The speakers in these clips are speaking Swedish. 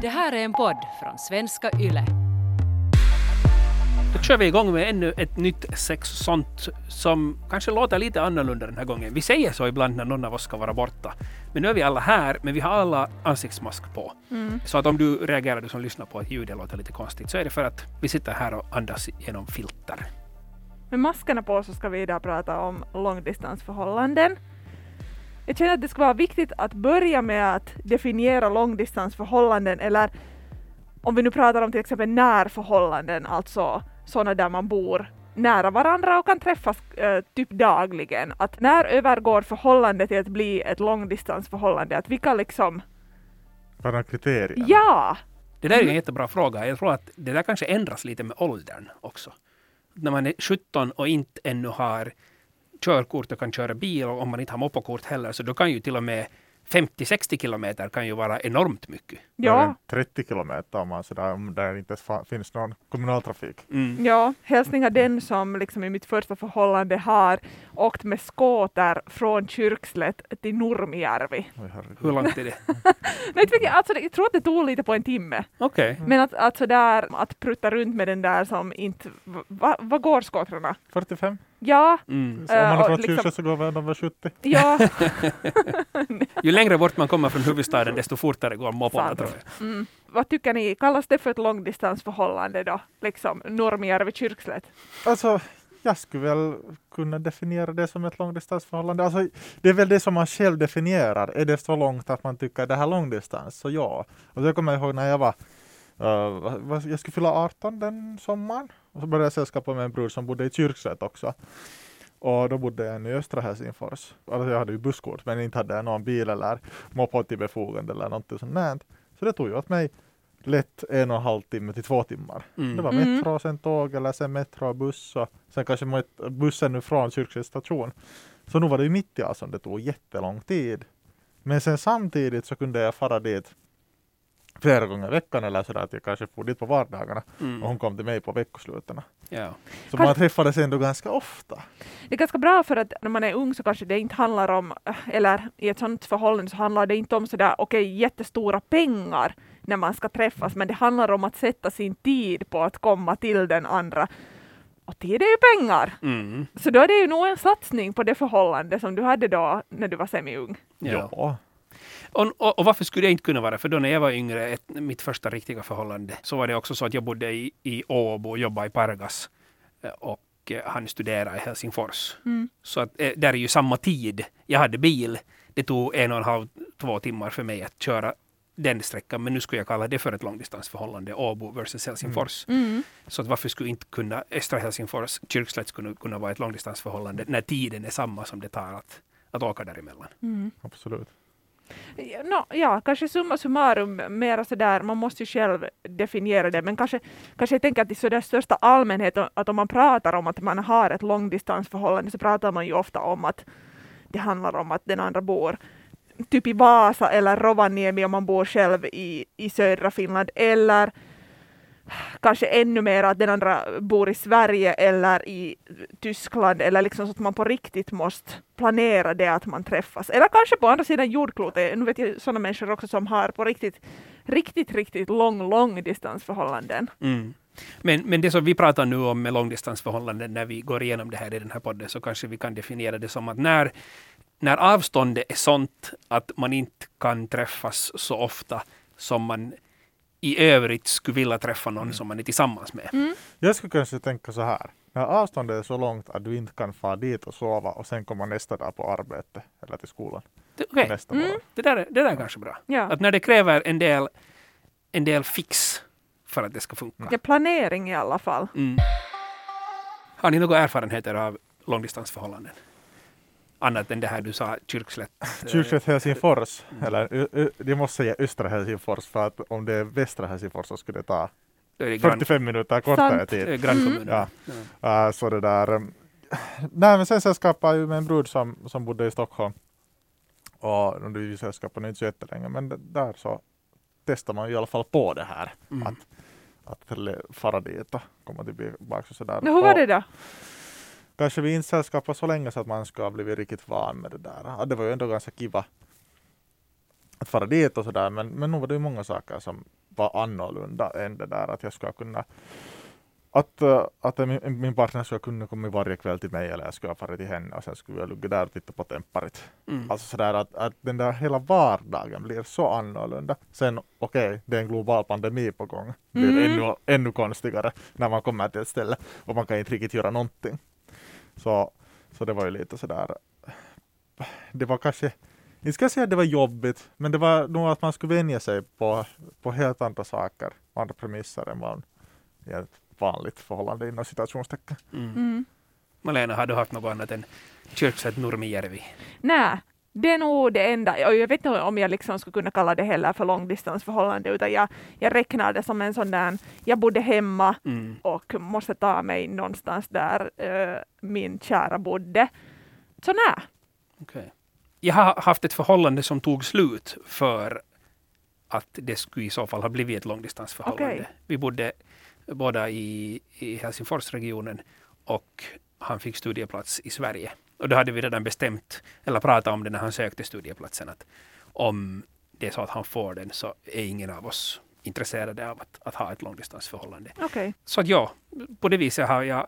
Det här är en podd från svenska YLE. Då kör vi igång med ännu ett nytt sex sånt som kanske låter lite annorlunda den här gången. Vi säger så ibland när någon av oss ska vara borta. Men nu är vi alla här, men vi har alla ansiktsmask på. Så att om du reagerar, du som lyssnar på att ljudet låter lite konstigt, så är det för att vi sitter här och andas genom filter. Med maskerna på så ska vi idag prata om långdistansförhållanden. Jag känner att det skulle vara viktigt att börja med att definiera långdistansförhållanden eller om vi nu pratar om till exempel närförhållanden, alltså sådana där man bor nära varandra och kan träffas eh, typ dagligen. Att när övergår förhållandet till att bli ett långdistansförhållande? Att vilka liksom, Vad är kriterierna? ja! Det där är en jättebra fråga. Jag tror att det där kanske ändras lite med åldern också. När man är 17 och inte ännu har körkort och kan köra bil och om man inte har moppokort heller, så då kan ju till och med 50-60 kilometer kan ju vara enormt mycket. Ja, 30 kilometer om man sådär, om det inte finns någon kommunaltrafik. Mm. Ja, hälsningar den som liksom i mitt första förhållande har åkt med skåter från Kyrkslätt till Nurmijärvi. Hur långt är det? Nej, jag, alltså, det- jag tror att det tog lite på en timme. Okej. Men att, att sådär, att prutta runt med den där som inte... Va, vad går skåtrarna? 45? Ja, Mm. Så om man Eh, är och från liksom- så går vi över 70. ja. Ju längre bort man kommer från huvudstaden, desto fortare går mopparna Sant. tror jag. Mm. Vad tycker ni, kallas det för ett långdistansförhållande då? Liksom Nurmijärvi, Kyrkslätt? Alltså, jag skulle väl kunna definiera det som ett långdistansförhållande. Alltså, det är väl det som man själv definierar. Är det så långt att man tycker det här är långdistans, så ja. Och så kommer jag ihåg när jag var Uh, jag skulle fylla 18 den sommaren. Och så började jag sällskapa med en bror som bodde i Kyrkslätt också. Och då bodde jag i östra Helsingfors. Alltså jag hade ju busskort men inte hade jag någon bil eller moped till befogande eller någonting sånt. Så det tog ju åt mig lätt en och en halv timme till två timmar. Mm. Det var Mm. metro, sen tåg eller sen metro och buss och sen kanske bussen nu från Kyrkslätts station. Så nu var det ju mitt i allt som det tog jättelång tid. Men sen samtidigt så kunde jag fara dit flera gånger i veckan eller sådär att jag kanske for dit på vardagarna och Mm. hon kom till mig på veckosluten. Ja. Så Kanske- man träffades ändå ganska ofta. Det är ganska bra för att när man är ung så kanske det inte handlar om, eller i ett sådant förhållande så handlar det inte om sådär, okej, jättestora pengar när man ska träffas, men det handlar om att sätta sin tid på att komma till den andra. Och tid är ju pengar! Mm. Så då är det ju nog en satsning på det förhållande som du hade då när du var semi-ung. Ja. Och, och, och varför skulle jag inte kunna vara? För då när jag var yngre, ett, mitt första riktiga förhållande, så var det också så att jag bodde i, i Åbo och jobbade i Pargas. eh, Och eh, han studerade i Helsingfors. Mm. Så att, eh, där är ju samma tid. Jag hade bil. Det tog en och en halv, två timmar för mig att köra den sträckan. Men nu skulle jag kalla det för ett långdistansförhållande. Åbo versus Helsingfors. Mm. Så att varför skulle inte kunna östra Helsingfors, Kyrkslätt skulle kunna vara ett långdistansförhållande när tiden är samma som det tar att, att åka däremellan. Mm. Absolut. No, ja, kanske summa summarum mera sådär, man måste ju själv definiera det, men kanske, kanske jag tänker att i sådär största allmänhet, att om man pratar om att man har ett långdistansförhållande så pratar man ju ofta om att det handlar om att den andra bor typ i Vasa eller Rovaniemi om man bor själv i, i södra Finland eller kanske ännu mer att den andra bor i Sverige eller i Tyskland eller liksom så att man på riktigt måste planera det att man träffas. Eller kanske på andra sidan jordklotet. Nu vet jag sådana människor också som har på riktigt, riktigt, riktigt lång, lång distansförhållanden. Mm. Men, men det som vi pratar nu om med långdistansförhållanden när vi går igenom det här i den här podden så kanske vi kan definiera det som att när, när avståndet är sånt att man inte kan träffas så ofta som man i övrigt skulle vilja träffa någon som man är tillsammans med. Jag skulle kanske tänka så här. När avståndet är så långt att du inte kan fara dit och sova och sen komma nästa dag på arbete eller till skolan Det, okej, nästa Mm. morgon. det, där, är- det där är kanske bra. Ja. Att när det kräver en del, en del fix för att det ska funka. Det är planering i alla fall. Mm. Har ni några erfarenheter av långdistansförhållanden? Annat än det här du sa, Kyrkslätt. eh, Kyrkslätt Helsingfors, eller ö, ö, jag måste säga östra Helsingfors för att om det är västra Helsingfors så skulle det ta det grann, 45 minuter kortare tid. grannkommunen. Ja. Ja. Uh, så det där. um, Nej men sen sällskapade jag ju med en brud som, som bodde i Stockholm. Och nu är vi sällskapade inte så jättelänge men där så testar man i alla fall på det här. Mm. Att, att fara dit och komma tillbaka och sådär. Nå, hur var Och det då? Kanske vi inte sällskapade så länge så att man ska ha blivit riktigt van med det där. Ja, det var ju ändå ganska kiva att fara dit och sådär men, men nu var det ju många saker som, vara annorlunda än det där att jag ska kunna att, uh, att min, min partner skulle kunna komma varje kväll till mig eller jag skulle fara till henne och sen skulle jag ligga där och titta på Temparit. Mm. Alltså sådär att, att den där hela vardagen blir så annorlunda. Sen okej, okay, det är en global pandemi på gång. Det blir Mm. ännu, ännu konstigare när man kommer till ett ställe och man kan inte riktigt göra någonting. Så, så det var ju lite sådär, det var kanske, inte ska jag säga att det var jobbigt, men det var nog att man skulle vänja sig på, på helt andra saker, andra premisser än vad i ett vanligt förhållande inom citationstecken. Mm. Mm. Malena, har du haft något annat än Kyrksät Nurmijärvi? Nej, det är nog det enda. Jag vet inte om jag liksom skulle kunna kalla det heller för långdistansförhållande, utan jag, jag räknar det som en sån där, jag bodde hemma Mm. och måste ta mig någonstans där eh, min kära bodde. Så nej. Okej. Jag har haft ett förhållande som tog slut för att det skulle i så fall ha blivit ett långdistansförhållande. Okej. Vi bodde båda i, i Helsingforsregionen och han fick studieplats i Sverige. Och då hade vi redan bestämt, eller pratat om det när han sökte studieplatsen, att om det är så att han får den så är ingen av oss intresserade av att, att ha ett långdistansförhållande. Okej. Så att ja, på det viset har jag,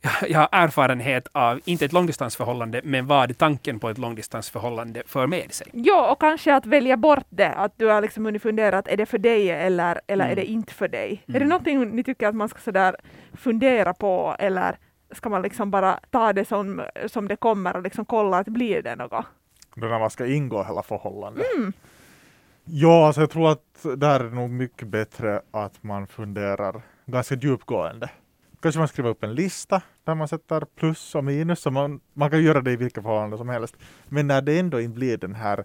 jag, har erfarenhet av, inte ett långdistansförhållande, men vad tanken på ett långdistansförhållande för med sig. Ja, och kanske att välja bort det. Att du har liksom hunnit fundera att är det för dig eller, eller Mm. är det inte för dig? Är det Mm. någonting ni tycker att man ska sådär fundera på eller ska man liksom bara ta det som, som det kommer och liksom kolla att blir det något? När man ska ingå hela förhållandet. Mm. Ja, alltså jag tror att där är det nog mycket bättre att man funderar ganska djupgående. Kanske man skriver upp en lista där man sätter plus och minus. Så man, man kan göra det i vilka förhållanden som helst. Men när det ändå inte blir den här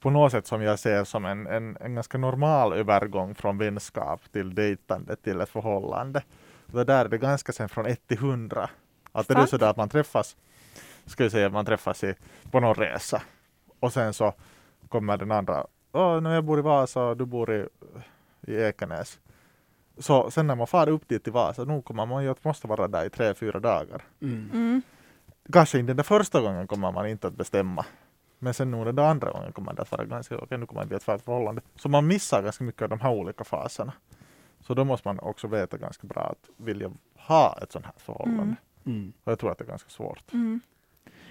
på något sätt som jag ser som en, en, en ganska normal övergång från vänskap till dejtande till ett förhållande. Så där är det ganska sen från 1 till 100. Att det är sådär att man träffas, ska vi säga, man träffas i, på någon resa. Och sen så kommer den andra, Åh, nu jag bor i Vasa och du bor i, i Ekenäs. Så sen när man far upp dit till Vasa, nu kommer man ju att måste vara där i tre, fyra dagar. Mm. Mm. Kanske inte den där första gången kommer man inte att bestämma. Men sen nog den där andra gången kommer det att vara ganska, okej nu kommer det bli ett färdigt förhållande. Så man missar ganska mycket av de här olika faserna. Så då måste man också veta ganska bra att vilja ha ett sånt här förhållande. Mm. Mm. Och jag tror att det är ganska svårt. Mm.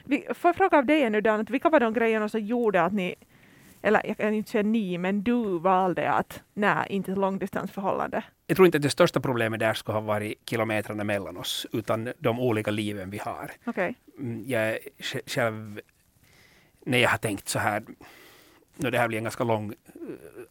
Vi, får jag fråga av dig nu Dan, vilka var de grejerna som gjorde att ni, eller jag kan inte säga ni, men du valde att nej, inte ett långdistansförhållande? Jag tror inte att det största problemet där skulle ha varit kilometrarna mellan oss, utan de olika liven vi har. Okej. Mm, Jag själv, när jag har tänkt så här, nu det här blir en ganska lång eh,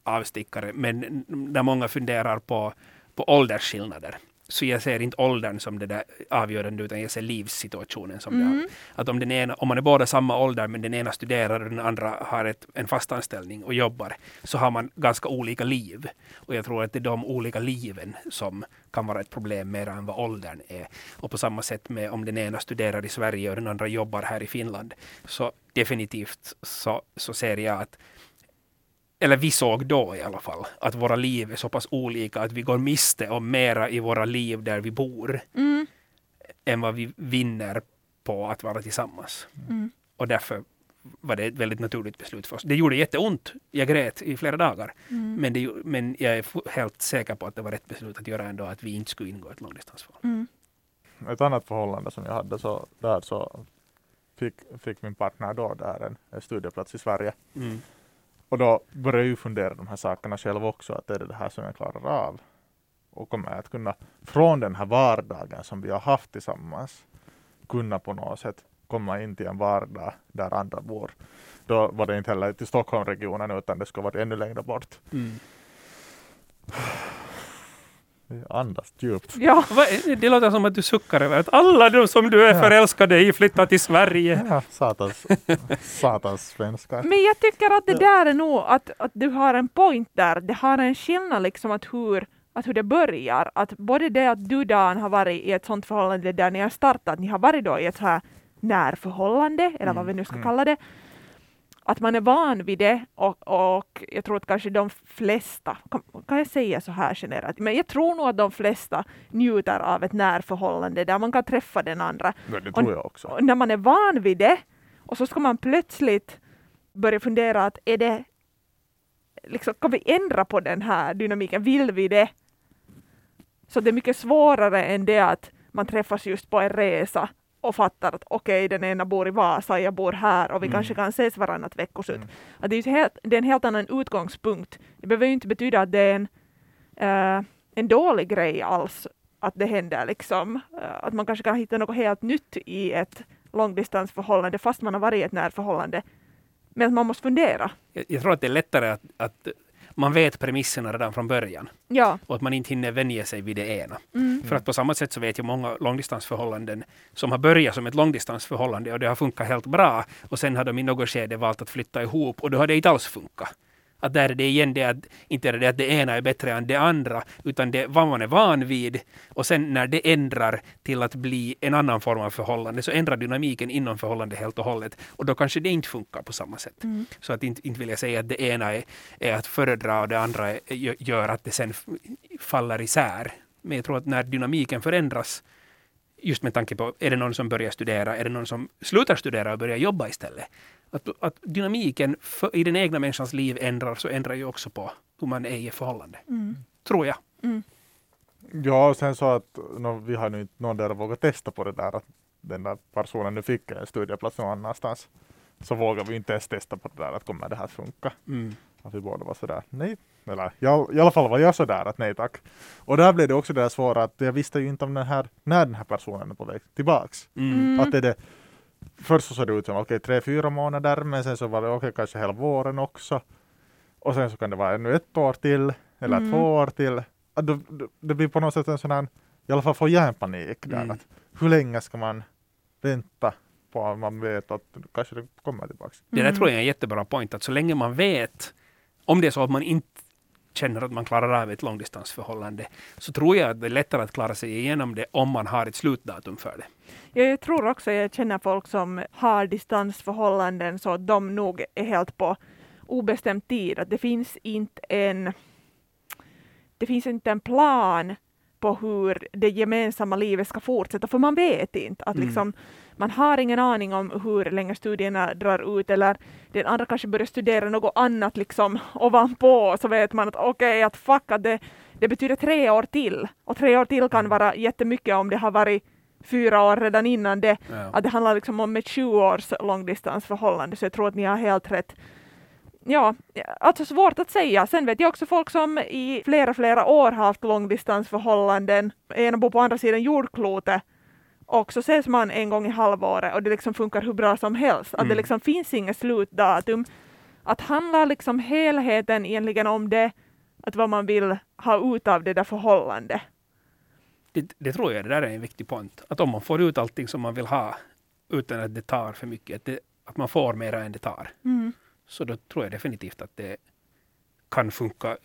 avstickare, men när många funderar på, på åldersskillnader, så jag ser inte åldern som det där avgörande, utan jag ser livssituationen som det. Mm. Att om, den ena, om man är båda samma ålder, men den ena studerar och den andra har ett, en fast anställning och jobbar, så har man ganska olika liv. Och jag tror att det är de olika liven som kan vara ett problem mer än vad åldern är. Och på samma sätt med om den ena studerar i Sverige och den andra jobbar här i Finland, så definitivt så, så ser jag att eller vi såg då i alla fall, att våra liv är så pass olika att vi går miste om mera i våra liv där vi bor Mm. än vad vi vinner på att vara tillsammans. Mm. Och därför var det ett väldigt naturligt beslut för oss. Det gjorde jätteont. Jag grät i flera dagar. Mm. Men, det, men jag är helt säker på att det var rätt beslut att göra ändå att vi inte skulle ingå ett långdistansförhållande. Mm. Ett annat förhållande som jag hade så där så fick, fick min partner då där en, en studieplats i Sverige. Och då börjar jag ju fundera de här sakerna själv också, att är det det här som jag klarar av? Och kommer jag att kunna, från den här vardagen som vi har haft tillsammans, kunna på något sätt komma in till en vardag där andra bor. Då var det inte heller till Stockholmsregionen utan det skulle varit ännu längre bort. Mm. Andas djupt. Ja. Det låter som att du suckar över att alla de som du är Ja. förälskade i flyttar till Sverige. Ja, satans, satans svenskar. Men jag tycker att det där är nog att, att du har en point där. Det har en skillnad liksom att hur, att hur det börjar. Att både det att du Dan har varit i ett sånt förhållande där ni har startat, ni har varit då i ett så här närförhållande, eller vad Mm, vi nu ska mm. kalla det. Att man är van vid det och, och jag tror att kanske de flesta, kan, kan jag säga så här generellt, men jag tror nog att de flesta njuter av ett närförhållande där man kan träffa den andra. Ja, det tror jag också. Och när man är van vid det och så ska man plötsligt börja fundera att är det, liksom, kan vi ändra på den här dynamiken? Vill vi det? Så det är mycket svårare än det att man träffas just på en resa och fattar att okej, okay, den ena bor i Vasa, jag bor här och vi mm. kanske kan ses varannat veckoslut. Mm. Att det, är helt, det är en helt annan utgångspunkt. Det behöver ju inte betyda att det är en, uh, en dålig grej alls att det händer liksom. Uh, att man kanske kan hitta något helt nytt i ett långdistansförhållande fast man har varit i ett närförhållande. Men man måste fundera. Jag, jag tror att det är lättare att, att man vet premisserna redan från början. Ja. Och att man inte hinner vänja sig vid det ena. Mm. För att på samma sätt så vet jag många långdistansförhållanden som har börjat som ett långdistansförhållande och det har funkat helt bra. Och sen har de i något skede valt att flytta ihop och då har det inte alls funkat. Att där är det igen det att, inte är det att det ena är bättre än det andra, utan det vad man är van vid. Och sen när det ändrar till att bli en annan form av förhållande, så ändrar dynamiken inom förhållandet helt och hållet. Och då kanske det inte funkar på samma sätt. Mm. Så att inte, inte vill jag säga att det ena är, är att föredra och det andra är, gör att det sen faller isär. Men jag tror att när dynamiken förändras, just med tanke på, är det någon som börjar studera, är det någon som slutar studera och börjar jobba istället? Att, att dynamiken för, i den egna människans liv ändrar, så ändrar ju också på hur man är i ett förhållande. Mm. Tror jag. Mm. Ja, och sen så att no, vi har nu inte någon där vågat testa på det där att den där personen nu fick en studieplats någon annanstans. Så vågar vi inte ens testa på det där att kommer det här funka. Mm. Att vi båda var sådär, nej. Eller i alla fall var jag sådär att nej tack. Och där blev det också det där svåra att jag visste ju inte om den här, när den här personen är på väg tillbaks. Mm. Att det är det först så såg det ut som okej, okay, tre, fyra månader, men sen så var det okej, okay, kanske hela våren också. Och sen så kan det vara ännu ett år till, eller mm. två år till. Att det, det blir på något sätt en sån här, i alla fall får jag en panik där. Mm. Att hur länge ska man vänta på att man vet att kanske det kommer tillbaka? Det där tror jag är en jättebra point, att så länge man vet, om det är så att man inte känner att man klarar av ett långdistansförhållande, så tror jag att det är lättare att klara sig igenom det om man har ett slutdatum för det. Jag tror också, jag känner folk som har distansförhållanden så att de nog är helt på obestämd tid. Att det finns inte en det finns inte en plan på hur det gemensamma livet ska fortsätta, för man vet inte. att mm. Man har ingen aning om hur länge studierna drar ut, eller den andra kanske börjar studera något annat liksom ovanpå, så vet man att okej, okay, att fuck, att det, det betyder tre år till. Och tre år till kan mm. vara jättemycket om det har varit fyra år redan innan det. Ja. Att det handlar liksom om ett 20 års långdistansförhållande, så jag tror att ni har helt rätt. Ja, alltså svårt att säga. Sen vet jag också folk som i flera, flera år har haft långdistansförhållanden. Ena bor på andra sidan jordklotet och så ses man en gång i halvåret och det liksom funkar hur bra som helst. Att mm. det liksom finns inget slutdatum. Att handla liksom helheten egentligen om det, att vad man vill ha ut av det där förhållandet. Det, det, tror jag, det där är en viktig point. Att om man får ut allting som man vill ha utan att det tar för mycket, att, det, att man får mera än det tar. Mm. Så då tror jag definitivt att det kan funka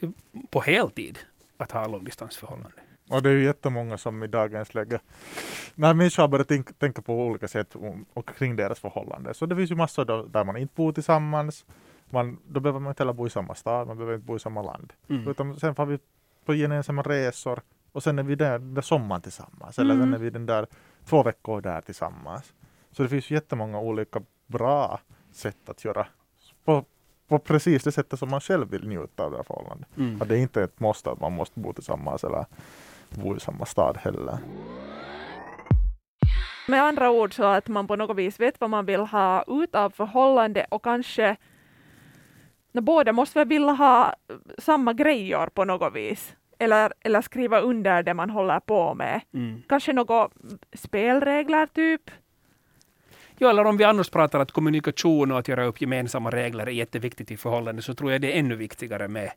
på heltid att ha långdistansförhållande. Och det är ju jättemånga som i dagens läge, när människor har börjat tänka, på olika sätt och kring deras förhållande, så det finns ju massor då, där man inte bor tillsammans, man, då behöver man inte heller bo i samma stad, man behöver inte bo i samma land. Mm. Utan sen får vi på gemensamma resor och sen är vi där, där sommaren tillsammans, eller mm. sen är vi den där två veckor där tillsammans. Så det finns jättemånga olika bra sätt att göra på, på precis det sättet som man själv vill njuta av det här förhållandet. Mm. Att det är inte ett måste att man måste bo tillsammans eller bo i samma stad heller. Med andra ord så att man på något vis vet vad man vill ha ut av förhållande och kanske båda måste väl vilja ha samma grejer på något vis. Eller, eller skriva under det man håller på med. Mm. Kanske några spelregler typ. Ja, eller om vi annars pratar att kommunikation och att göra upp gemensamma regler är jätteviktigt i förhållande så tror jag det är ännu viktigare med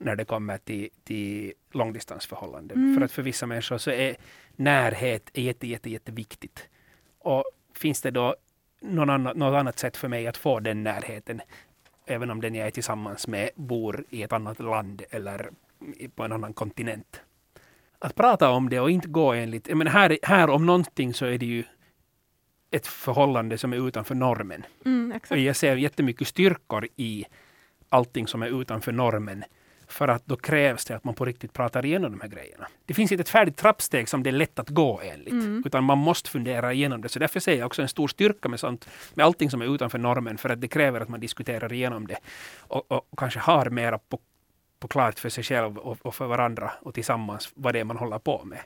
när det kommer till, till långdistansförhållande. Mm. För att för vissa människor så är närhet är jätte, jätte, jätteviktigt. Och finns det då någon annan, något annat sätt för mig att få den närheten, även om den jag är tillsammans med bor i ett annat land eller på en annan kontinent. Att prata om det och inte gå enligt, menar här, här om någonting så är det ju ett förhållande som är utanför normen. Mm, jag ser jättemycket styrkor i allting som är utanför normen. För att då krävs det att man på riktigt pratar igenom de här grejerna. Det finns inte ett färdigt trappsteg som det är lätt att gå enligt. Mm. Utan man måste fundera igenom det. Så därför säger jag också en stor styrka med sånt. Med allting som är utanför normen. För att det kräver att man diskuterar igenom det. Och, och kanske har mera på, på klart för sig själv och, och för varandra och tillsammans vad det är man håller på med.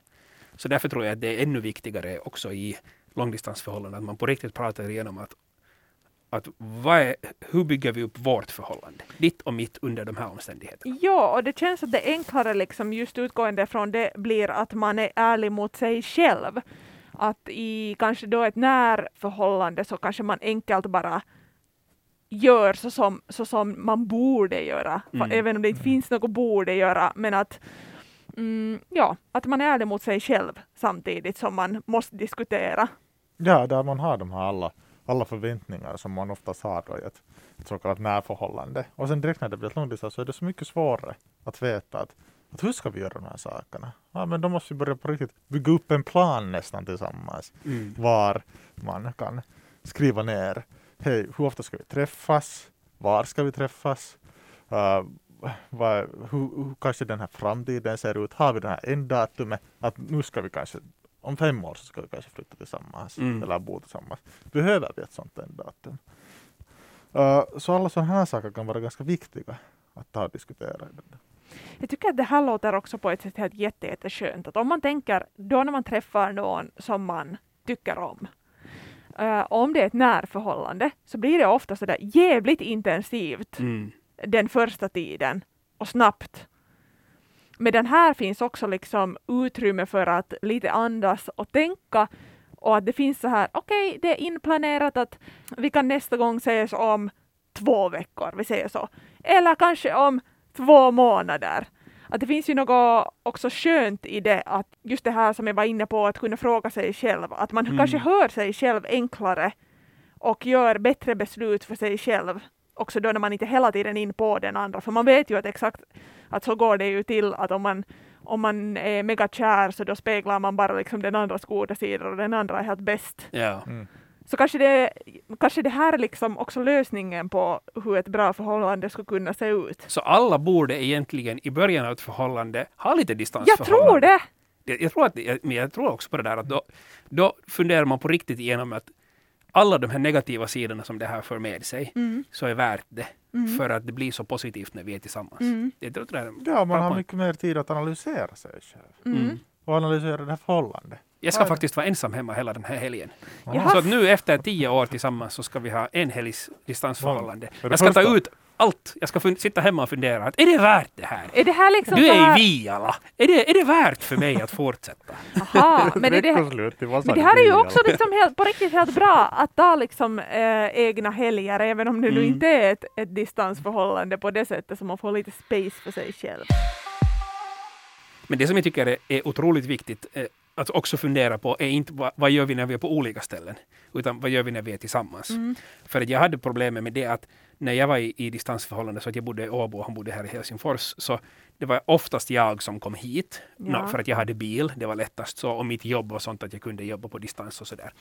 Så därför tror jag att det är ännu viktigare också i långdistansförhållanden. Att man på riktigt pratar igenom att att vad är, hur bygger vi upp vårt förhållande? Ditt och mitt under de här omständigheterna. Ja, och det känns att det enklare liksom just utgående från det blir att man är ärlig mot sig själv. Att i kanske då ett närförhållande så kanske man enkelt bara gör så som, så som man borde göra. Mm. Även om det inte finns något borde göra. Men att, mm, ja, att man är ärlig mot sig själv samtidigt som man måste diskutera. Ja, där man har de här alla, alla förväntningar som man oftast har då i ett, ett så kallat närförhållande. Och sen direkt när det blir ett långdistans så är det så mycket svårare att veta att, att hur ska vi göra de här sakerna? Ja, men då måste vi börja på riktigt bygga upp en plan nästan tillsammans. Mm. var man kan skriva ner, hej, hur ofta ska vi träffas? Var ska vi träffas? Uh, vad, hur, hur kanske den här framtiden ser ut? Har vi det här enddatumet? Att nu ska vi kanske, om fem år så ska vi kanske flytta tillsammans Mm. eller bo tillsammans. Behöver vi ett sånt änddatum? Uh, så alla sådana här saker kan vara ganska viktiga att ta och diskutera. Jag tycker att det här låter också på ett sätt helt jätte, jätteskönt. Att om man tänker då när man träffar någon som man tycker om. eh, om det är ett närförhållande så blir det ofta sådär jävligt intensivt Mm. den första tiden och snabbt. Men den här finns också liksom utrymme för att lite andas och tänka och att det finns så här, okej, det är inplanerat att vi kan nästa gång ses om två veckor, vi säger så. Eller kanske om två månader. Att det finns ju något också skönt i det, att just det här som jag var inne på, att kunna fråga sig själv, att man Mm. kanske hör sig själv enklare och gör bättre beslut för sig själv. Också då när man inte hela tiden är in på den andra, för man vet ju att exakt att så går det ju till att om man, om man är mega kär så då speglar man bara liksom den andras goda sidor och den andra är helt bäst. Ja. Så kanske det, kanske det här är liksom också lösningen på hur ett bra förhållande skulle kunna se ut. Så alla borde egentligen i början av ett förhållande ha lite Jag distansförhållande. tror det! Jag, jag tror att, jag, men jag tror också på det där att då, då funderar man på riktigt igenom att alla de här negativa sidorna som det här för med sig Mm. så är värt det. Mm. För att det blir så positivt när vi är tillsammans. Mm. Det tror jag är Ja, man har mycket mer tid att analysera sig själv Mm. Mm. och analysera det här förhållandet. Jag ska faktiskt vara ensam hemma hela den här helgen. Jaha. Så att nu efter tio år tillsammans så ska vi ha en helgs distansförhållande. Jag ska ta ut allt. Jag ska sitta hemma och fundera. Att, är det värt det här? Är det här liksom Du så är här... i Viala. Är det, är det värt för mig att fortsätta? Aha, men, är det, i men det här är ju också liksom helt, på riktigt helt bra att ta liksom eh, egna helger, även om det nu Mm. inte är ett, ett distansförhållande på det sättet, så man får lite space för sig själv. Men det som jag tycker är, är otroligt viktigt eh, att också fundera på är inte vad, vad gör vi när vi är på olika ställen, utan vad gör vi när vi är tillsammans. Mm. För att jag hade problemet med det att när jag var i, i distansförhållande, så att jag bodde i Åbo och han bodde här i Helsingfors, så det var oftast jag som kom hit, Ja. För att jag hade bil, det var lättast så, och mitt jobb och sånt, att jag kunde jobba på distans och sådär.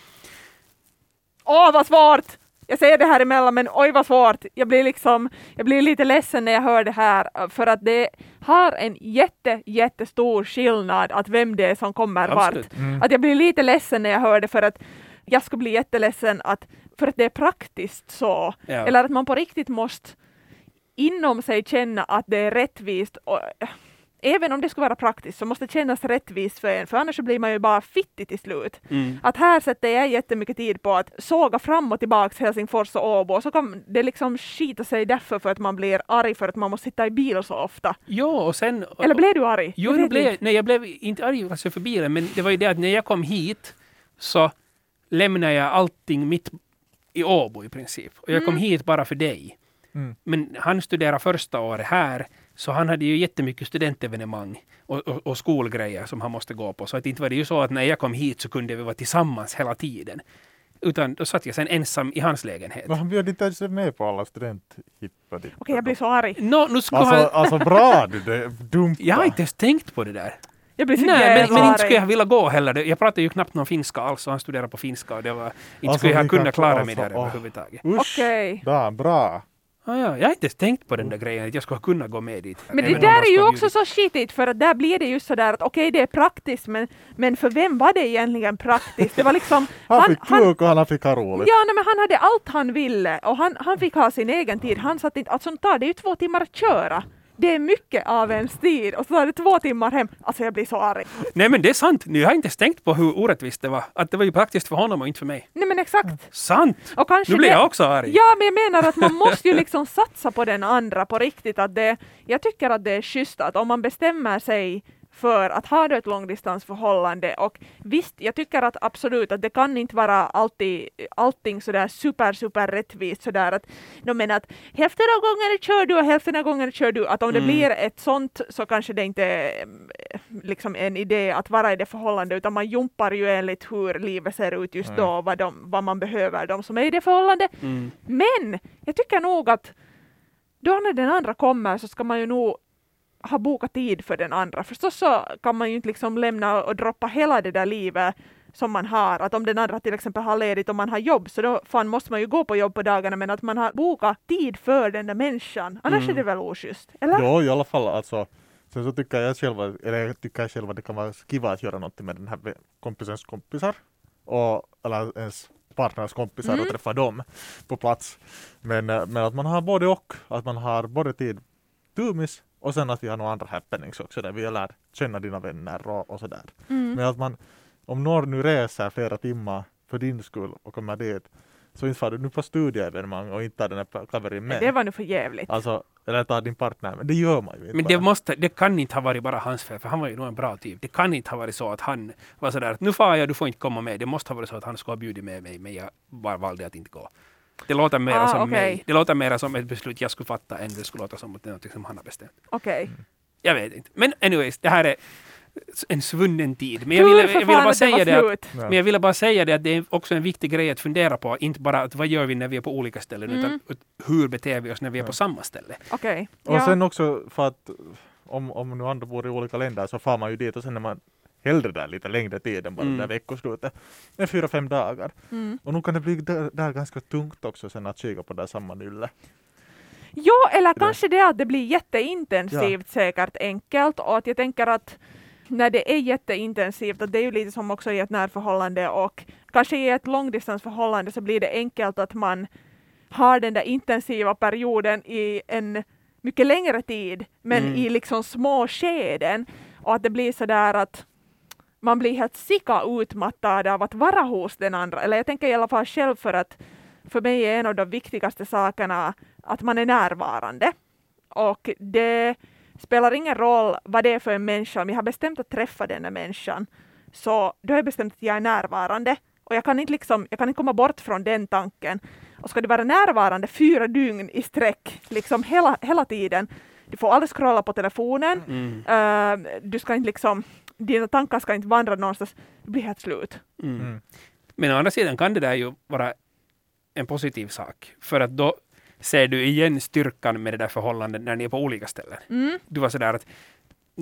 Åh, vad svårt! Jag säger det här emellan, men oj vad svårt. Jag blir liksom, jag blir lite ledsen när jag hör det här, för att det har en jätte, jättestor skillnad att vem det är som kommer vart. Absolut. Mm. Att jag blir lite ledsen när jag hör det för att jag skulle bli jätteledsen att, för att det är praktiskt så. Ja. Eller att man på riktigt måste inom sig känna att det är rättvist. Och, även om det skulle vara praktiskt så måste det kännas rättvist för en, för annars så blir man ju bara fittig till slut. Mm. Att här sätter jag jättemycket tid på att såga fram och tillbaks Helsingfors och Åbo, och så kan det liksom skita sig därför för att man blir arg för att man måste sitta i bil så ofta. Jo, och sen... Eller blev du arg? Jo, Jag blev, inte. nej, jag blev inte arg alltså för bilen, men det var ju det att när jag kom hit så lämnade jag allting mitt i Åbo i princip. Och jag kom Mm. hit bara för dig. Mm. Men han studerade första året här, så han hade ju jättemycket studentevenemang och, och, och skolgrejer som han måste gå på. Så att inte var det ju så att när jag kom hit så kunde vi vara tillsammans hela tiden. Utan då satt jag sen ensam i hans lägenhet. Men han bjöd inte ens med på alla studenthippa dit. Okej, jag blir så arg. Nå, nu skulle Alltså, han... alltså bra du, det dumt. Jag har inte ens tänkt på det där. Jag blir Nej, men, men inte skulle jag vilja gå heller. Jag pratar ju knappt någon finska alls och han studerar på finska och det var... Inte Alltså, skulle jag kunna klara alltså, mig där åh. överhuvudtaget. Usch, Okej. da, bra. Ah, ja. Jag har inte ens tänkt på den där grejen att jag skulle kunna gå med dit. Men det där är ju också bjudit. så skitigt för att där blir det just sådär att okej det är praktiskt men, men för vem var det egentligen praktiskt? Det var liksom Han fick kuk och han fick ha roligt. Ja, nej, men han hade allt han ville och han, han fick ha sin egen tid. Han satt inte, alltså tar det ju två timmar att köra. Det är mycket av ens tid och så tar det två timmar hem. Alltså jag blir så arg. Nej men det är sant. Nu har jag inte tänkt på hur orättvist det var. Att det var ju praktiskt för honom och inte för mig. Nej men exakt. Sant! Och kanske Nu blir det- jag också arg. Ja, men jag menar att man måste ju liksom satsa på den andra på riktigt. Att det, jag tycker att det är schysst att om man bestämmer sig för att ha ett långdistansförhållande och visst, jag tycker att absolut att det kan inte vara alltid allting sådär super, super rättvist sådär att de menar att hälften av gångerna kör du och hälften av gångerna kör du. Att om det Mm. blir ett sånt så kanske det inte är eh, liksom en idé att vara i det förhållandet utan man jumpar ju enligt hur livet ser ut just då, vad, de, vad man behöver, de som är i det förhållandet. Mm. Men jag tycker nog att då när den andra kommer så ska man ju nog ha bokat tid för den andra. Förstås så kan man ju inte liksom lämna och droppa hela det där livet som man har. Att om den andra till exempel har ledigt och man har jobb så då fan måste man ju gå på jobb på dagarna men att man har bokat tid för den där människan. Annars Mm. är det väl oschysst? Eller? Jo, i alla fall alltså. Sen så tycker jag själv, eller jag tycker jag själv att det kan vara kiva att göra något med den här kompisens kompisar. Och, eller ens partners kompisar Mm. och träffa dem på plats. Men, eh, men att man har både och. Att man har både tid tumis och sen att vi har några andra happenings också där vi lär känna dina vänner och, och sådär. Mm. Men att man, om någon nu reser flera timmar för din skull och kommer dit så inte far du nu på studieevenemang och inte tar den här kaverin med. Det var nu för jävligt. Alltså, eller tar din partner men det gör man ju inte Men det, bara. måste, det kan inte ha varit bara hans fel, för han var ju nog en bra typ. Det kan inte ha varit så att han var sådär att nu far jag, du får inte komma med. Det måste ha varit så att han skulle ha bjudit med mig, men jag bara valde att inte gå. Det låter mer Ah, som okej. mig. Det låter mer som ett beslut jag skulle fatta än det skulle låta som att det är något som han har bestämt. Okej. Jag vet inte. Men anyways, det här är en svunnen tid. Men jag ville, jag ville bara säga det att. Ja. men jag ville bara säga det att det är också en viktig grej att fundera på. Inte bara att vad gör vi när vi är på olika ställen, Mm. utan hur beter vi oss när vi är på Ja. samma ställe. Okej. Och Ja. sen också för att om, om nu andra bor i olika länder så far man ju dit och sen är man hellre där lite längre tid än bara Mm. det där veckoslutet. Det är fyra, fem dagar. Mm. Och nu kan det bli där, där ganska tungt också sen att kika på det där samma nylle. Jo, eller Det- kanske det att det blir jätteintensivt säkert enkelt och att jag tänker att när det är jätteintensivt, att det är ju lite som också i ett närförhållande och kanske i ett långdistansförhållande så blir det enkelt att man har den där intensiva perioden i en mycket längre tid, men Mm. i liksom små skeden och att det blir så där att man blir helt sika utmattad av att vara hos den andra. Eller jag tänker i alla fall själv för att för mig är en av de viktigaste sakerna att man är närvarande. Och det spelar ingen roll vad det är för en människa. Om jag har bestämt att träffa den här människan så då har jag bestämt att jag är närvarande. Och jag kan inte, liksom, jag kan inte komma bort från den tanken. Och ska du vara närvarande fyra dygn i sträck, liksom hela, hela tiden. Du får aldrig scrolla på telefonen. Mm. Eh, du ska inte liksom, dina tankar ska inte vandra någonstans. Det blir helt slut. Mm. Mm. Men å andra sidan kan det där ju vara en positiv sak. För att då ser du igen styrkan med det där förhållandet när ni är på olika ställen. Mm. Du var sådär att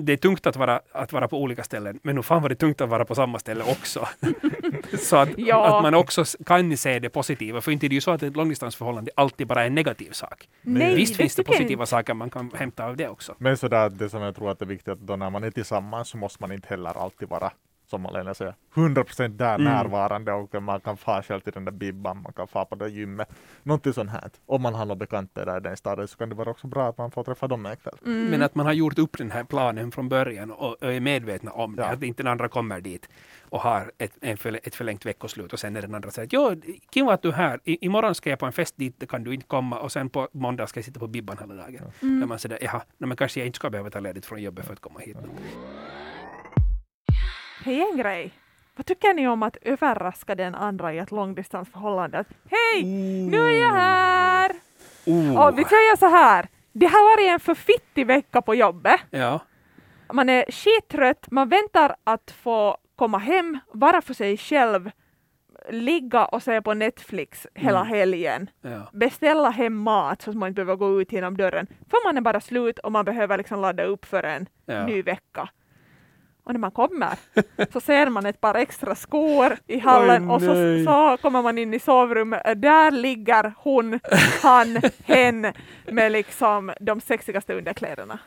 det är tungt att vara, att vara på olika ställen, men nog fan var det tungt att vara på samma ställe också. så att, Ja. att man också kan se det positiva. För inte är det ju så att ett långdistansförhållande alltid bara är en negativ sak. Nej, Visst finns det tycker jag positiva inte. saker man kan hämta av det också. Men sådär, det som jag tror att är viktigt att då när man är tillsammans så måste man inte heller alltid vara som Malena säger, 100% där Mm. närvarande och man kan få själv till den där bibban, man kan få på det gymmet. Någonting sånt här. Om man har några bekanta där i den staden så kan det vara också bra att man får träffa dem en kväll. Mm. Men att man har gjort upp den här planen från början och, är medvetna om det. Ja. Att inte den andra kommer dit och har ett, ett förlängt veckoslut och sen är den andra säger att jo, kiva att du är här. I, imorgon ska jag på en fest dit, det kan du inte komma och sen på måndag ska jag sitta på bibban hela dagen. Mm. Där man säger, jaha, men kanske jag inte ska behöva ta ledigt från jobbet för att komma hit. Hej en grej. Vad tycker ni om att överraska den andra i ett långdistansförhållande? Att, Hej! Nu är jag här! Oh. Och vi säger så här. Det har varit en för fittig vecka på jobbet. Ja. Man är skittrött, man väntar att få komma hem, vara för sig själv, ligga och se på Netflix hela Mm. helgen. ja. Beställa hem mat så att man inte behöver gå ut genom dörren. För man är bara slut och man behöver liksom ladda upp för en Ja. ny vecka. Och när man kommer så ser man ett par extra skor i hallen Oj, och så, så kommer man in i sovrummet. Där ligger hon, han, hen med liksom de sexigaste underkläderna.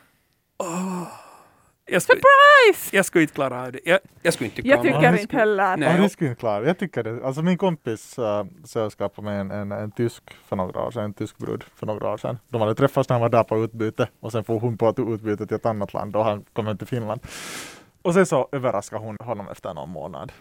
Jag skulle, Surprise! jag skulle inte klara av det. Jag, jag skulle inte tycka Jag om tycker det inte skulle- heller. Nej. Ja, det skulle jag klara. Jag tycker det. Alltså min kompis uh, sällskapade med en, en, en tysk för några år sedan, en tysk brud för några år sedan. De hade träffats när han var där på utbyte och sen får hon på utbyte till ett annat land och han kom hem till Finland. Och sen så överraskade hon honom efter någon månad.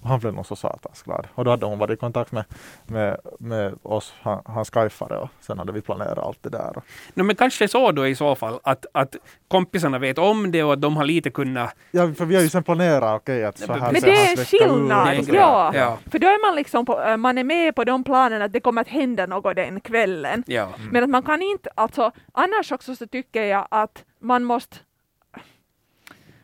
Och han blev nog så satans glad. Och då hade hon varit i kontakt med, med, med oss, han, hans skyfare och sen hade vi planerat allt det där. No, men kanske så då i så fall att, att kompisarna vet om det och att de har lite kunnat... Ja, för vi har ju sen planerat, okej, att så här Men det är ut skillnad, ja. Ja. För då är man liksom på, äh, man är med på de planerna att det kommer att hända något den kvällen. Ja. Men att man kan inte, alltså annars också så tycker jag att man måste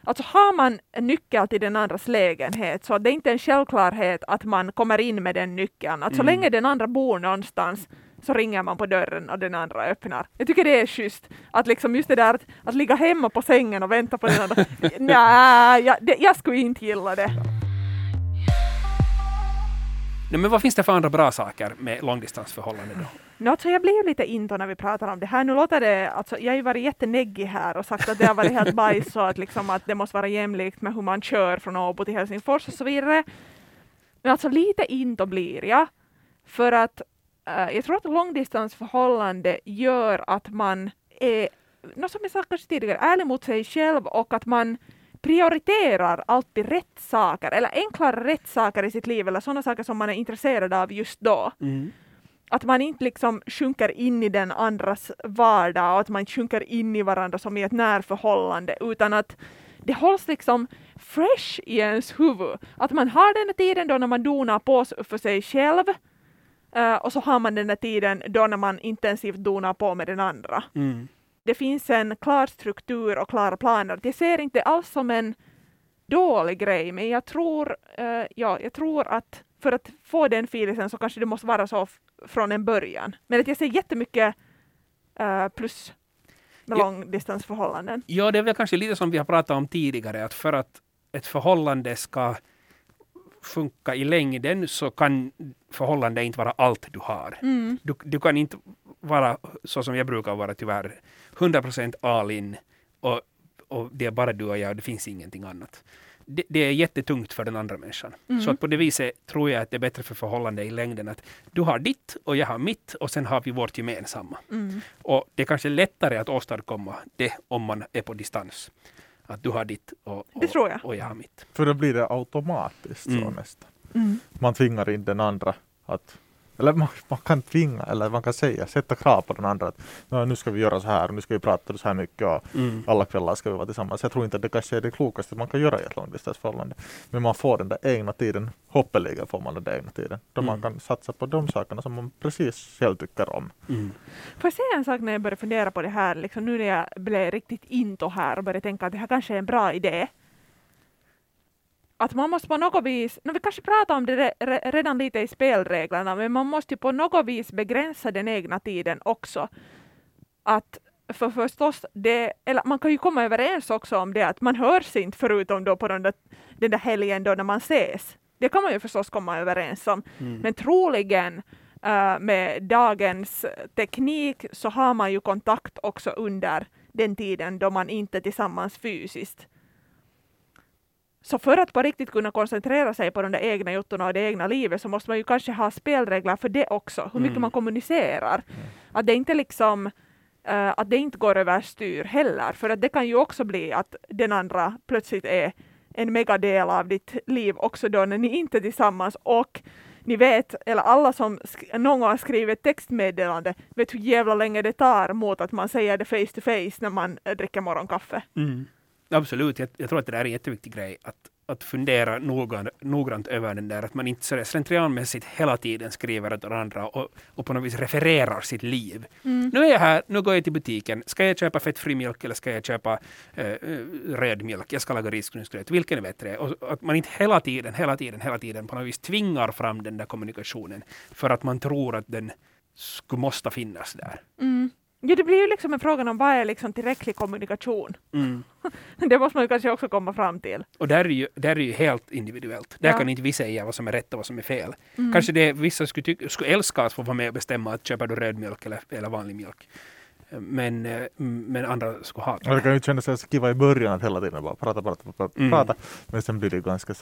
Alltså har man en nyckel till den andras lägenhet så det är inte en självklarhet att man kommer in med den nyckeln. Att så Mm. länge den andra bor någonstans så ringer man på dörren och den andra öppnar. Jag tycker det är schysst. Att liksom just det där att, att ligga hemma på sängen och vänta på den andra. Nej, jag, det, jag skulle inte gilla det. No, men vad finns det för andra bra saker med långdistansförhållande då? No, alltså jag blir lite into när vi pratar om det här. Nu låter det, alltså, jag har ju varit jätteneggig här och sagt att det har varit helt bajs och att, liksom, att det måste vara jämlikt med hur man kör från Åbo till Helsingfors och så vidare. Men alltså lite into blir jag. För att eh, jag tror att långdistansförhållande gör att man är, något som jag sa kanske tidigare, ärlig mot sig själv och att man prioriterar alltid rätt saker, eller enklare rätt saker i sitt liv, eller sådana saker som man är intresserad av just då att man inte liksom sjunker in i den andras vardag och att man inte sjunker in i varandra som i ett närförhållande utan att det hålls liksom fresh i ens huvud. Att man har den här tiden då när man donar på för sig själv eh, och så har man den här tiden då när man intensivt donar på med den andra. Mm. Det finns en klar struktur och klara planer. Jag ser inte alls som en dålig grej, men jag tror, eh, ja, jag tror att för att få den feelingen så kanske det måste vara så från en början. Men att jag ser jättemycket eh, plus med Ja. långdistansförhållanden. Ja, det är väl kanske lite som vi har pratat om tidigare, att för att ett förhållande ska funka i längden så kan förhållande inte vara allt du har. Mm. Du, du kan inte vara så som jag brukar vara tyvärr, 100% all in och, och det är bara du och jag det finns ingenting annat. Det, det är jättetungt för den andra människan. Mm. Så att på det viset tror jag att det är bättre för förhållande i längden att du har ditt och jag har mitt och sen har vi vårt gemensamma. Mm. Och det är kanske lättare att åstadkomma det om man är på distans. Att du har ditt och, Det och, tror jag. och jag har mitt. För då blir det automatiskt så Mm. nästan. Mm. Man tvingar in den andra att eller man, man kan tvinga, eller man kan säga, sätta krav på den andra att "Nå, nu ska vi göra så här och nu ska vi prata så här mycket och Mm. alla kvällar ska vi vara tillsammans. Jag tror inte att det kanske är det klokaste man kan göra i ett långdistansförhållande. Men man får den där egna tiden, hoppeligen får man den där egna tiden. Då man Mm. kan satsa på de sakerna som man precis själv tycker om. Mm. Får jag säga en sak när jag började fundera på det här, liksom nu när jag blev riktigt into här och började tänka att det här kanske är en bra idé. Att man måste på något vis, no, vi kanske pratar om det re, re, redan lite i spelreglerna, men man måste ju på något vis begränsa den egna tiden också. Att för förstås, det, eller man kan ju komma överens också om det att man hörs inte förutom då på den där, den där helgen då när man ses. Det kan man ju förstås komma överens om. Mm. Men troligen eh, med dagens teknik så har man ju kontakt också under den tiden då man inte är tillsammans fysiskt. Så för att på riktigt kunna koncentrera sig på de där egna juttorna och det egna livet så måste man ju kanske ha spelregler för det också, hur mycket Mm. man kommunicerar. Att det inte liksom eh, att det inte går överstyr heller, för att det kan ju också bli att den andra plötsligt är en megadel av ditt liv också då när ni inte är tillsammans och ni vet, eller alla som någon gång har skrivit textmeddelande vet hur jävla länge det tar mot att man säger det face to face när man eh, dricker morgonkaffe. Mm. Absolut, jag, jag tror att det där är en jätteviktig grej. Att, att fundera noggrant, noggrant över den där. Att man inte sådär slentrianmässigt hela tiden skriver åt varandra och, och på något vis refererar sitt liv. Nu är jag här, nu går jag till butiken. Ska jag köpa fettfri mjölk eller ska jag köpa eh, eh, röd mjölk? Jag ska laga risgrynsgröt. Vilken är bättre? Och att man inte hela tiden, hela tiden, hela tiden på något vis tvingar fram den där kommunikationen för att man tror att den skulle måste finnas där. Mm. Ja, det blir ju liksom en fråga om vad är liksom tillräcklig kommunikation. Mm. Det måste man ju kanske också komma fram till. Och där är, ju, där är ju helt individuellt. Där Ja. kan inte vi säga vad som är rätt och vad som är fel. Mm. Kanske det vissa skulle, tycka, skulle älska att få vara med och bestämma att köper du röd mjölk eller, eller vanlig mjölk. Men, eh, men andra skulle hata Och det kan ju kännas så kiva i början att hela tiden bara prata, prata, prata, Mm. prata. Men sen blir det ganska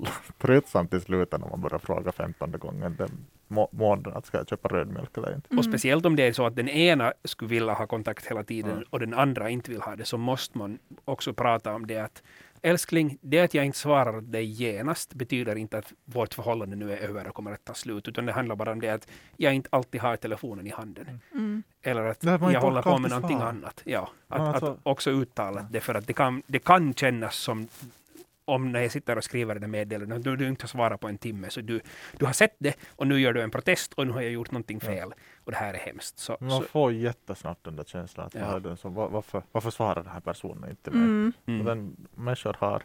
tröttsamt i slutet när man börjar fråga femtonde gången den må- månaden ska jag köpa röd mjölk eller inte. Och speciellt om det är så att den ena skulle vilja ha kontakt hela tiden Mm. och den andra inte vill ha det, så måste man också prata om det att älskling, det att jag inte svarar dig genast betyder inte att vårt förhållande nu är över och kommer att ta slut, utan det handlar bara om det att jag inte alltid har telefonen i handen. Mm. Eller att jag håller på med någonting svara. annat. Ja, att, alltså- att också uttala det, för att det kan, det kan kännas som om när jag sitter och skriver det meddelandet, du, du inte har svarat på en timme, så du, du har sett det och nu gör du en protest och nu har jag gjort någonting Ja. fel. Och det här är hemskt. Så, Man så, får jättesnabbt den där känslan att Ja. som, var- varför, varför svarar den här personen inte mig? Mm. Och mm. den, människor har,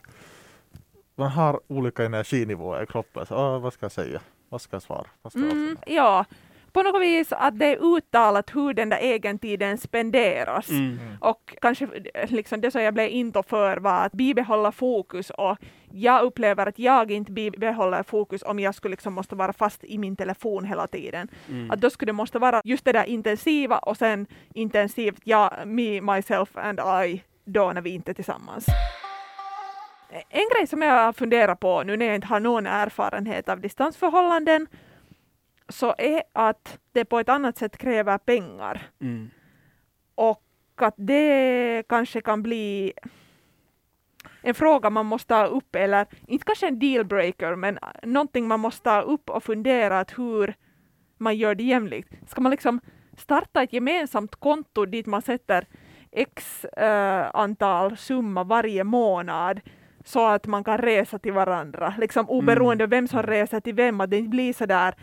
man har olika energinivåer i kroppen. Så, "Åh, vad ska jag säga? Vad ska jag svara? Vad ska jag Mm, ja, på något vis att det är uttalat hur den där egentiden spenderas. Mm. Och kanske liksom det som jag blev inte för var att bibehålla fokus och jag upplever att jag inte bibehåller fokus om jag skulle liksom måste vara fast i min telefon hela tiden. Mm. Att då skulle det måste vara just det där intensiva och sen intensivt jag, me, myself and I då när vi inte är tillsammans. En grej som jag funderar på nu när jag inte har någon erfarenhet av distansförhållanden så är att det på ett annat sätt kräver pengar Mm. och att det kanske kan bli en fråga man måste ta upp, eller inte kanske en dealbreaker, men någonting man måste ta upp och fundera att hur man gör det jämlikt. Ska man liksom starta ett gemensamt konto dit man sätter x eh, antal summa varje månad så att man kan resa till varandra, liksom oberoende av vem som reser till vem, att det inte blir så där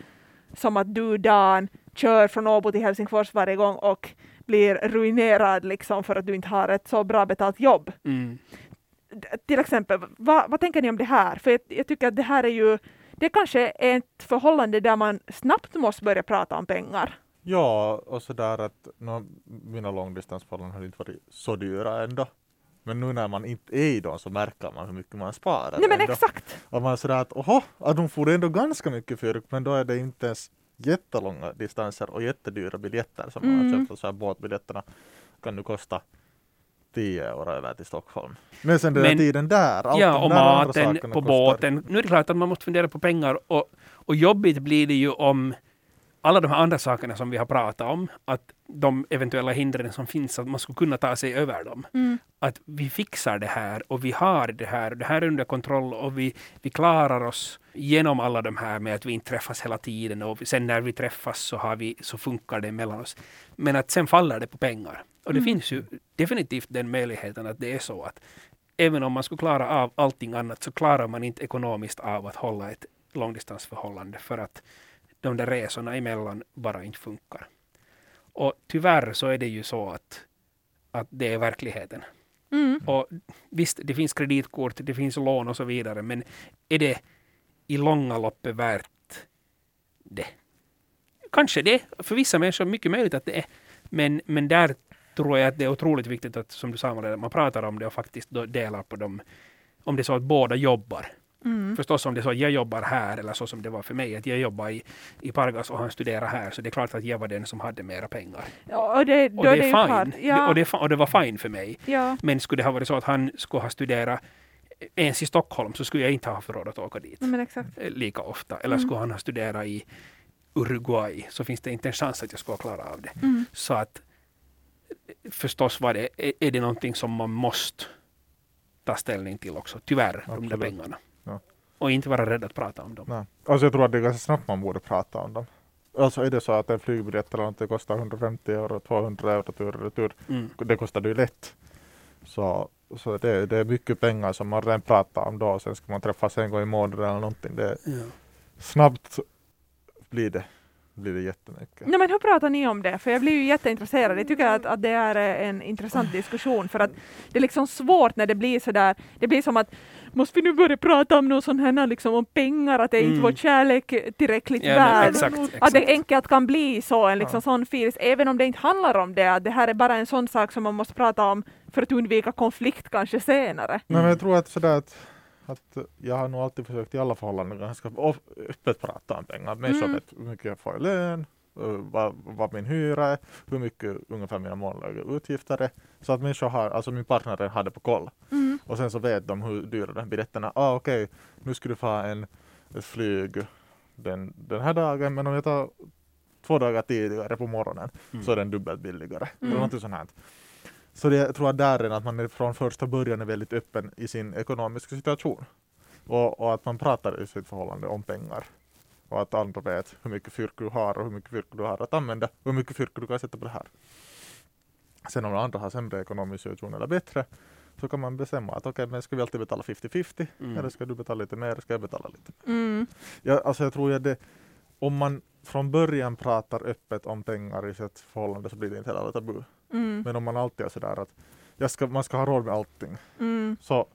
som att du Dan kör från Åbo till Helsingfors varje gång och blir ruinerad liksom för att du inte har ett så bra betalt jobb. Mm. Till exempel, vad, vad tänker ni om det här? För jag, jag tycker att det här är ju, det kanske är ett förhållande där man snabbt måste börja prata om pengar. Ja, och sådär att no, mina långdistansförhållanden har inte varit så dyra ändå. Men nu när man inte är i dem så märker man hur mycket man sparar. Nej men ändå. exakt! Och man är sådär att oho, att de får ändå ganska mycket för men då är det inte ens jättelånga distanser och jättedyra biljetter som man har Mm. köpt. Så här båtbiljetterna kan nu kosta 10 euro över till Stockholm. Men sen den där Men- tiden där, allt Ja, och där maten på kostar- båten. Nu är det klart att man måste fundera på pengar och, och jobbigt blir det ju om alla de här andra sakerna som vi har pratat om, att de eventuella hindren som finns, att man skulle kunna ta sig över dem. Mm. Att vi fixar det här och vi har det här och det här är under kontroll och vi, vi klarar oss genom alla de här med att vi inte träffas hela tiden och sen när vi träffas så, har vi, så funkar det mellan oss. Men att sen faller det på pengar. Och det Mm. finns ju definitivt den möjligheten att det är så att även om man skulle klara av allting annat så klarar man inte ekonomiskt av att hålla ett långdistansförhållande för att de där resorna emellan bara inte funkar. Och tyvärr så är det ju så att, att det är verkligheten. Mm. Och visst, det finns kreditkort, det finns lån och så vidare, men är det i långa loppet värt det? Kanske det, för vissa människor mycket möjligt att det är. Men, men där tror jag att det är otroligt viktigt att, som du sa, man pratar om det och faktiskt delar på dem. Om det är så att båda jobbar. Mm. Förstås om det är så att jag jobbar här, eller så som det var för mig, att jag jobbar i, i Pargas och han studerar här, så det är klart att jag var den som hade mera pengar. Ja, och det, då Och det är det är ju fine. klart. Det- Ja, Och, det, är fi- och det var fine för mig. ja. Men skulle det ha varit så att han skulle ha studerat ens i Stockholm så skulle jag inte ha haft råd att åka dit Nej, men exakt. eh, lika ofta. Eller Mm. skulle han ha studerat i Uruguay så finns det inte en chans att jag skulle klara av det. Mm. Så att eh, förstås var det, är- är det någonting som man måste ta ställning till också. Tyvärr, de där Absolut. pengarna. Och inte vara rädd att prata om dem. Nej. Alltså jag tror att det är ganska snabbt man borde prata om dem. Alltså är det så att en flygbiljett eller något kostar 150 euro, 200 euro tur och retur, Mm. det kostar det ju lätt. Så, så det, det är mycket pengar som man redan pratar om då och sen ska man träffas en gång i månaden eller någonting. Det, Ja. snabbt blir det, blir det jättemycket. Nej, men hur pratar ni om det? För jag blir ju jätteintresserad. Jag tycker att, att det är en intressant diskussion för att det är liksom svårt när det blir så där. Det blir som att måste vi nu börja prata om någon sån här liksom om pengar, att det är inte Mm. vår kärlek tillräckligt Ja, men värd. exakt, Att exakt. det enkelt kan bli så, en liksom Ja. sån feels, även om det inte handlar om det, att det här är bara en sån sak som man måste prata om för att undvika konflikt kanske senare. Nej, men jag tror att sådär att, att jag har nog alltid försökt i alla förhållanden ganska öppet prata om pengar. Människor Mm. vet hur mycket jag får i lön, vad, vad min hyra är, hur mycket ungefär mina månatliga utgifter är. Så att människor har, alltså min partner har det på koll. Mm. Och sen så vet de hur dyra de biljetterna är. Ah, okej, nu ska du få en, ett flyg den, den här dagen, men om jag tar två dagar tidigare på morgonen Mm. så är den dubbelt billigare. Mm. Eller någonting sånt här. Så det, jag tror att där är att man är från första början är väldigt öppen i sin ekonomiska situation. Och, och att man pratar i sitt förhållande om pengar. Och att andra vet hur mycket fyrk du har och hur mycket fyrk du har att använda. Och hur mycket fyrk du kan sätta på det här. Sen om andra har sämre ekonomisk situation eller bättre så kan man bestämma att okej, men ska vi alltid betala 50-50? Mm. Eller ska du betala lite mer? Eller ska jag betala lite Mm. Ja, alltså jag tror att det, om man från början pratar öppet om pengar i sitt förhållande så blir det inte heller tabu. Mm. Men om man alltid är sådär att jag ska, man ska ha råd med allting. Mm. Så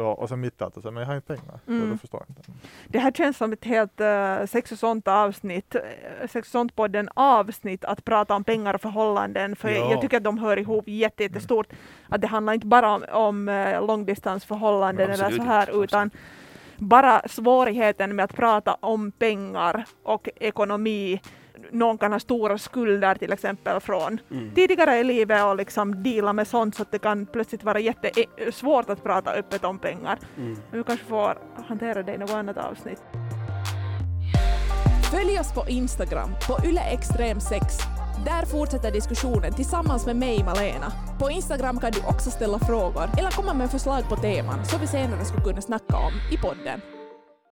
då, och sen mitt i allt, så, men jag har inte pengar. Så Mm. då förstår jag inte. Det här känns som ett helt uh, sex och sånt avsnitt, uh, sex och sånt podden avsnitt att prata om pengar och förhållanden, för Ja. jag tycker att de hör ihop jätte, jättestort. Att det handlar inte bara om, om uh, långdistansförhållanden eller så här, utan bara svårigheten med att prata om pengar och ekonomi. Någon kan ha stora skulder till exempel från Mm. tidigare i livet och liksom deala med sånt så att det kan plötsligt vara jättesvårt att prata öppet om pengar. Mm. Men vi kanske får hantera det i något annat avsnitt. Följ oss på Instagram, på yleextrem6. Där fortsätter diskussionen tillsammans med mig, Malena. På Instagram kan du också ställa frågor eller komma med förslag på teman som vi senare skulle kunna snacka om i podden.